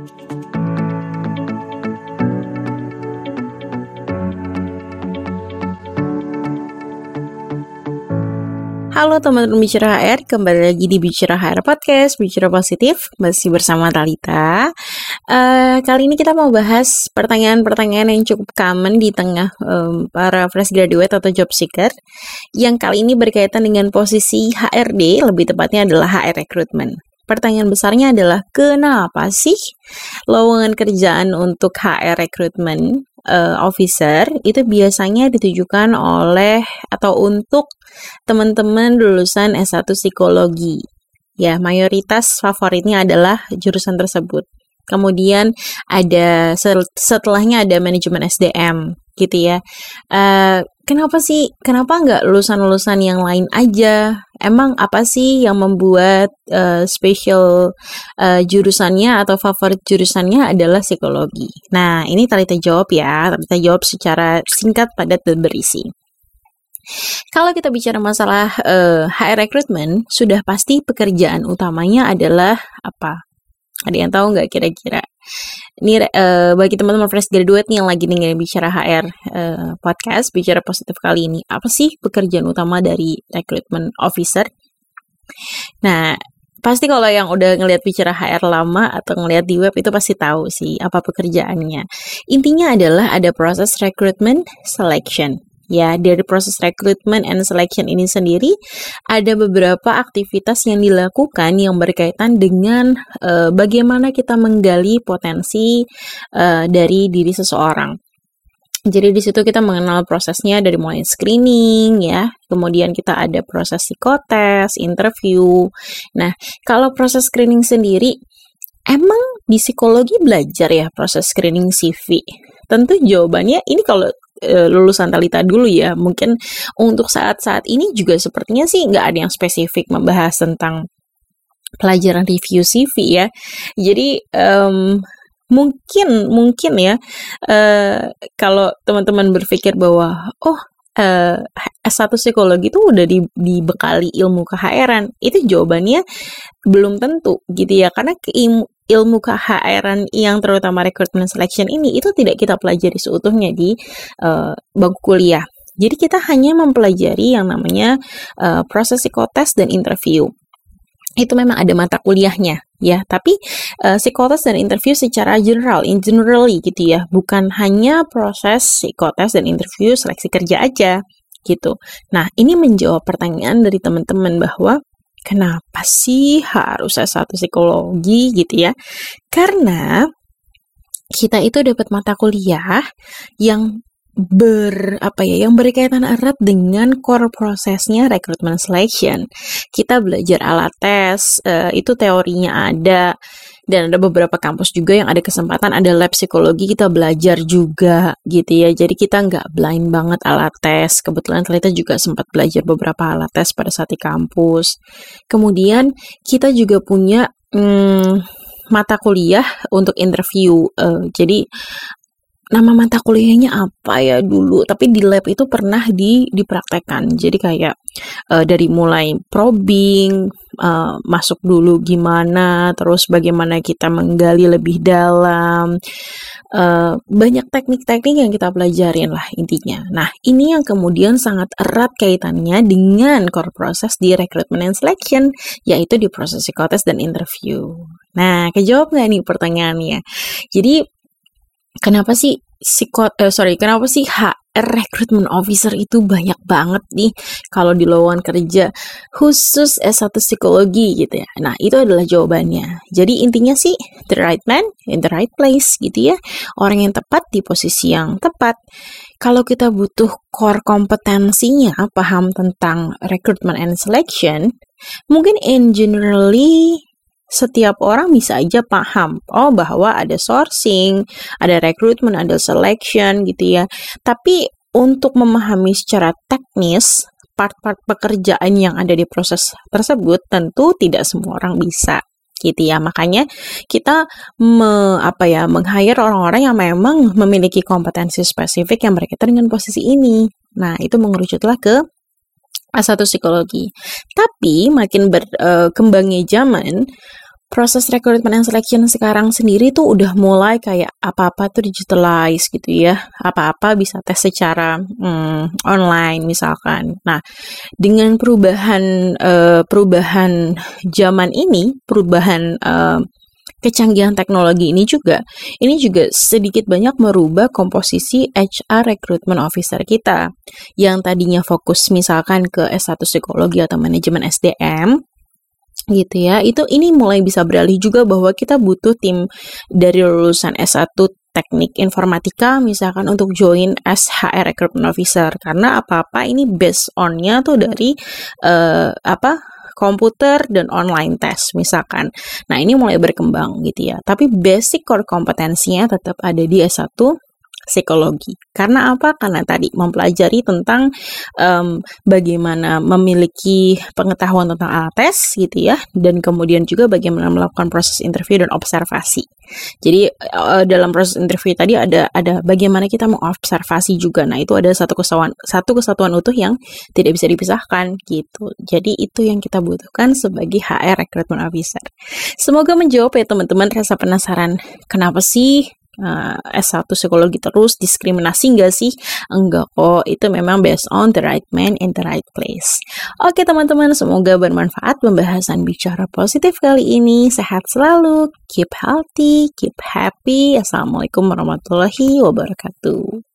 Halo teman-teman Bicara HR, kembali lagi di Bicara HR Podcast, Bicara Positif, masih bersama Talita. Uh, kali ini kita mau bahas pertanyaan-pertanyaan yang cukup common di tengah um, para fresh graduate atau job seeker, yang kali ini berkaitan dengan posisi HRD, lebih tepatnya adalah HR recruitment. Pertanyaan besarnya adalah kenapa sih lowongan kerjaan untuk HR recruitment uh, officer itu biasanya ditujukan oleh atau untuk teman-teman lulusan S1 psikologi. Ya, mayoritas favoritnya adalah jurusan tersebut. Kemudian ada setelahnya ada manajemen SDM gitu ya. Uh, kenapa sih? Kenapa nggak lulusan-lulusan yang lain aja? Emang apa sih yang membuat uh, special uh, jurusannya atau favorit jurusannya adalah psikologi? Nah, ini Talita jawab ya. Talita jawab secara singkat, padat, dan berisi. Kalau kita bicara masalah uh, HR recruitment, sudah pasti pekerjaan utamanya adalah apa? Ada yang tahu nggak kira-kira? Ini uh, bagi teman-teman fresh graduate nih yang lagi dengerin bicara HR uh, podcast, bicara positif kali ini, apa sih pekerjaan utama dari recruitment officer? Nah, pasti kalau yang udah ngelihat bicara HR lama atau ngelihat di web itu pasti tahu sih apa pekerjaannya. Intinya adalah ada proses recruitment selection ya dari proses recruitment and selection ini sendiri ada beberapa aktivitas yang dilakukan yang berkaitan dengan uh, bagaimana kita menggali potensi uh, dari diri seseorang. Jadi di situ kita mengenal prosesnya dari mulai screening ya, kemudian kita ada proses psikotes, interview. Nah, kalau proses screening sendiri emang di psikologi belajar ya proses screening CV? Tentu jawabannya ini kalau lulusan Talita dulu ya. Mungkin untuk saat-saat ini juga sepertinya sih nggak ada yang spesifik membahas tentang pelajaran review CV ya. Jadi um, mungkin mungkin ya uh, kalau teman-teman berpikir bahwa oh uh, S1 psikologi itu udah di, dibekali ilmu keHRan itu jawabannya belum tentu gitu ya karena ilmu KHR yang terutama recruitment selection ini itu tidak kita pelajari seutuhnya di uh, bangku kuliah. Jadi kita hanya mempelajari yang namanya uh, proses psikotes dan interview. Itu memang ada mata kuliahnya ya, tapi uh, psikotes dan interview secara general, in generally gitu ya, bukan hanya proses psikotes dan interview seleksi kerja aja gitu. Nah, ini menjawab pertanyaan dari teman-teman bahwa Kenapa sih harus S1 psikologi gitu ya? Karena kita itu dapat mata kuliah yang ber apa ya yang berkaitan erat dengan core prosesnya recruitment selection. Kita belajar alat tes, uh, itu teorinya ada dan ada beberapa kampus juga yang ada kesempatan ada lab psikologi kita belajar juga gitu ya. Jadi kita nggak blind banget alat tes. Kebetulan kita juga sempat belajar beberapa alat tes pada saat di kampus. Kemudian kita juga punya hmm, mata kuliah untuk interview. Uh, jadi nama mata kuliahnya apa ya dulu? Tapi di lab itu pernah di dipraktekkan. Jadi kayak uh, dari mulai probing uh, masuk dulu gimana terus bagaimana kita menggali lebih dalam uh, banyak teknik-teknik yang kita pelajarin lah intinya. Nah ini yang kemudian sangat erat kaitannya dengan core proses di recruitment and selection yaitu di proses psikotes dan interview. Nah kejawab nggak nih pertanyaannya? Jadi kenapa sih psikot eh, sorry kenapa sih HR recruitment officer itu banyak banget nih kalau di lowongan kerja khusus S1 psikologi gitu ya. Nah, itu adalah jawabannya. Jadi intinya sih the right man in the right place gitu ya. Orang yang tepat di posisi yang tepat. Kalau kita butuh core kompetensinya paham tentang recruitment and selection, mungkin in generally setiap orang bisa aja paham oh bahwa ada sourcing, ada rekrutmen, ada selection gitu ya. Tapi untuk memahami secara teknis part-part pekerjaan yang ada di proses tersebut tentu tidak semua orang bisa gitu ya makanya kita me, apa ya meng-hire orang-orang yang memang memiliki kompetensi spesifik yang berkaitan dengan posisi ini nah itu mengerucutlah ke S1 psikologi tapi makin berkembangnya uh, zaman proses recruitment and selection sekarang sendiri tuh udah mulai kayak apa-apa tuh digitalize gitu ya. Apa-apa bisa tes secara hmm, online misalkan. Nah, dengan perubahan uh, perubahan zaman ini, perubahan uh, kecanggihan teknologi ini juga, ini juga sedikit banyak merubah komposisi HR recruitment officer kita yang tadinya fokus misalkan ke S1 psikologi atau manajemen SDM gitu ya. Itu ini mulai bisa beralih juga bahwa kita butuh tim dari lulusan S1 teknik informatika misalkan untuk join as HR recruitment officer karena apa-apa ini based on-nya tuh dari uh, apa komputer dan online test misalkan. Nah, ini mulai berkembang gitu ya. Tapi basic core kompetensinya tetap ada di S1 psikologi. Karena apa? Karena tadi mempelajari tentang um, bagaimana memiliki pengetahuan tentang alat tes gitu ya, dan kemudian juga bagaimana melakukan proses interview dan observasi. Jadi uh, dalam proses interview tadi ada ada bagaimana kita mengobservasi juga. Nah itu ada satu kesatuan satu kesatuan utuh yang tidak bisa dipisahkan gitu. Jadi itu yang kita butuhkan sebagai HR recruitment officer. Semoga menjawab ya teman-teman rasa penasaran kenapa sih uh, S1 psikologi terus diskriminasi enggak sih? Enggak kok, itu memang based on the right man in the right place. Oke teman-teman, semoga bermanfaat pembahasan bicara positif kali ini. Sehat selalu, keep healthy, keep happy. Assalamualaikum warahmatullahi wabarakatuh.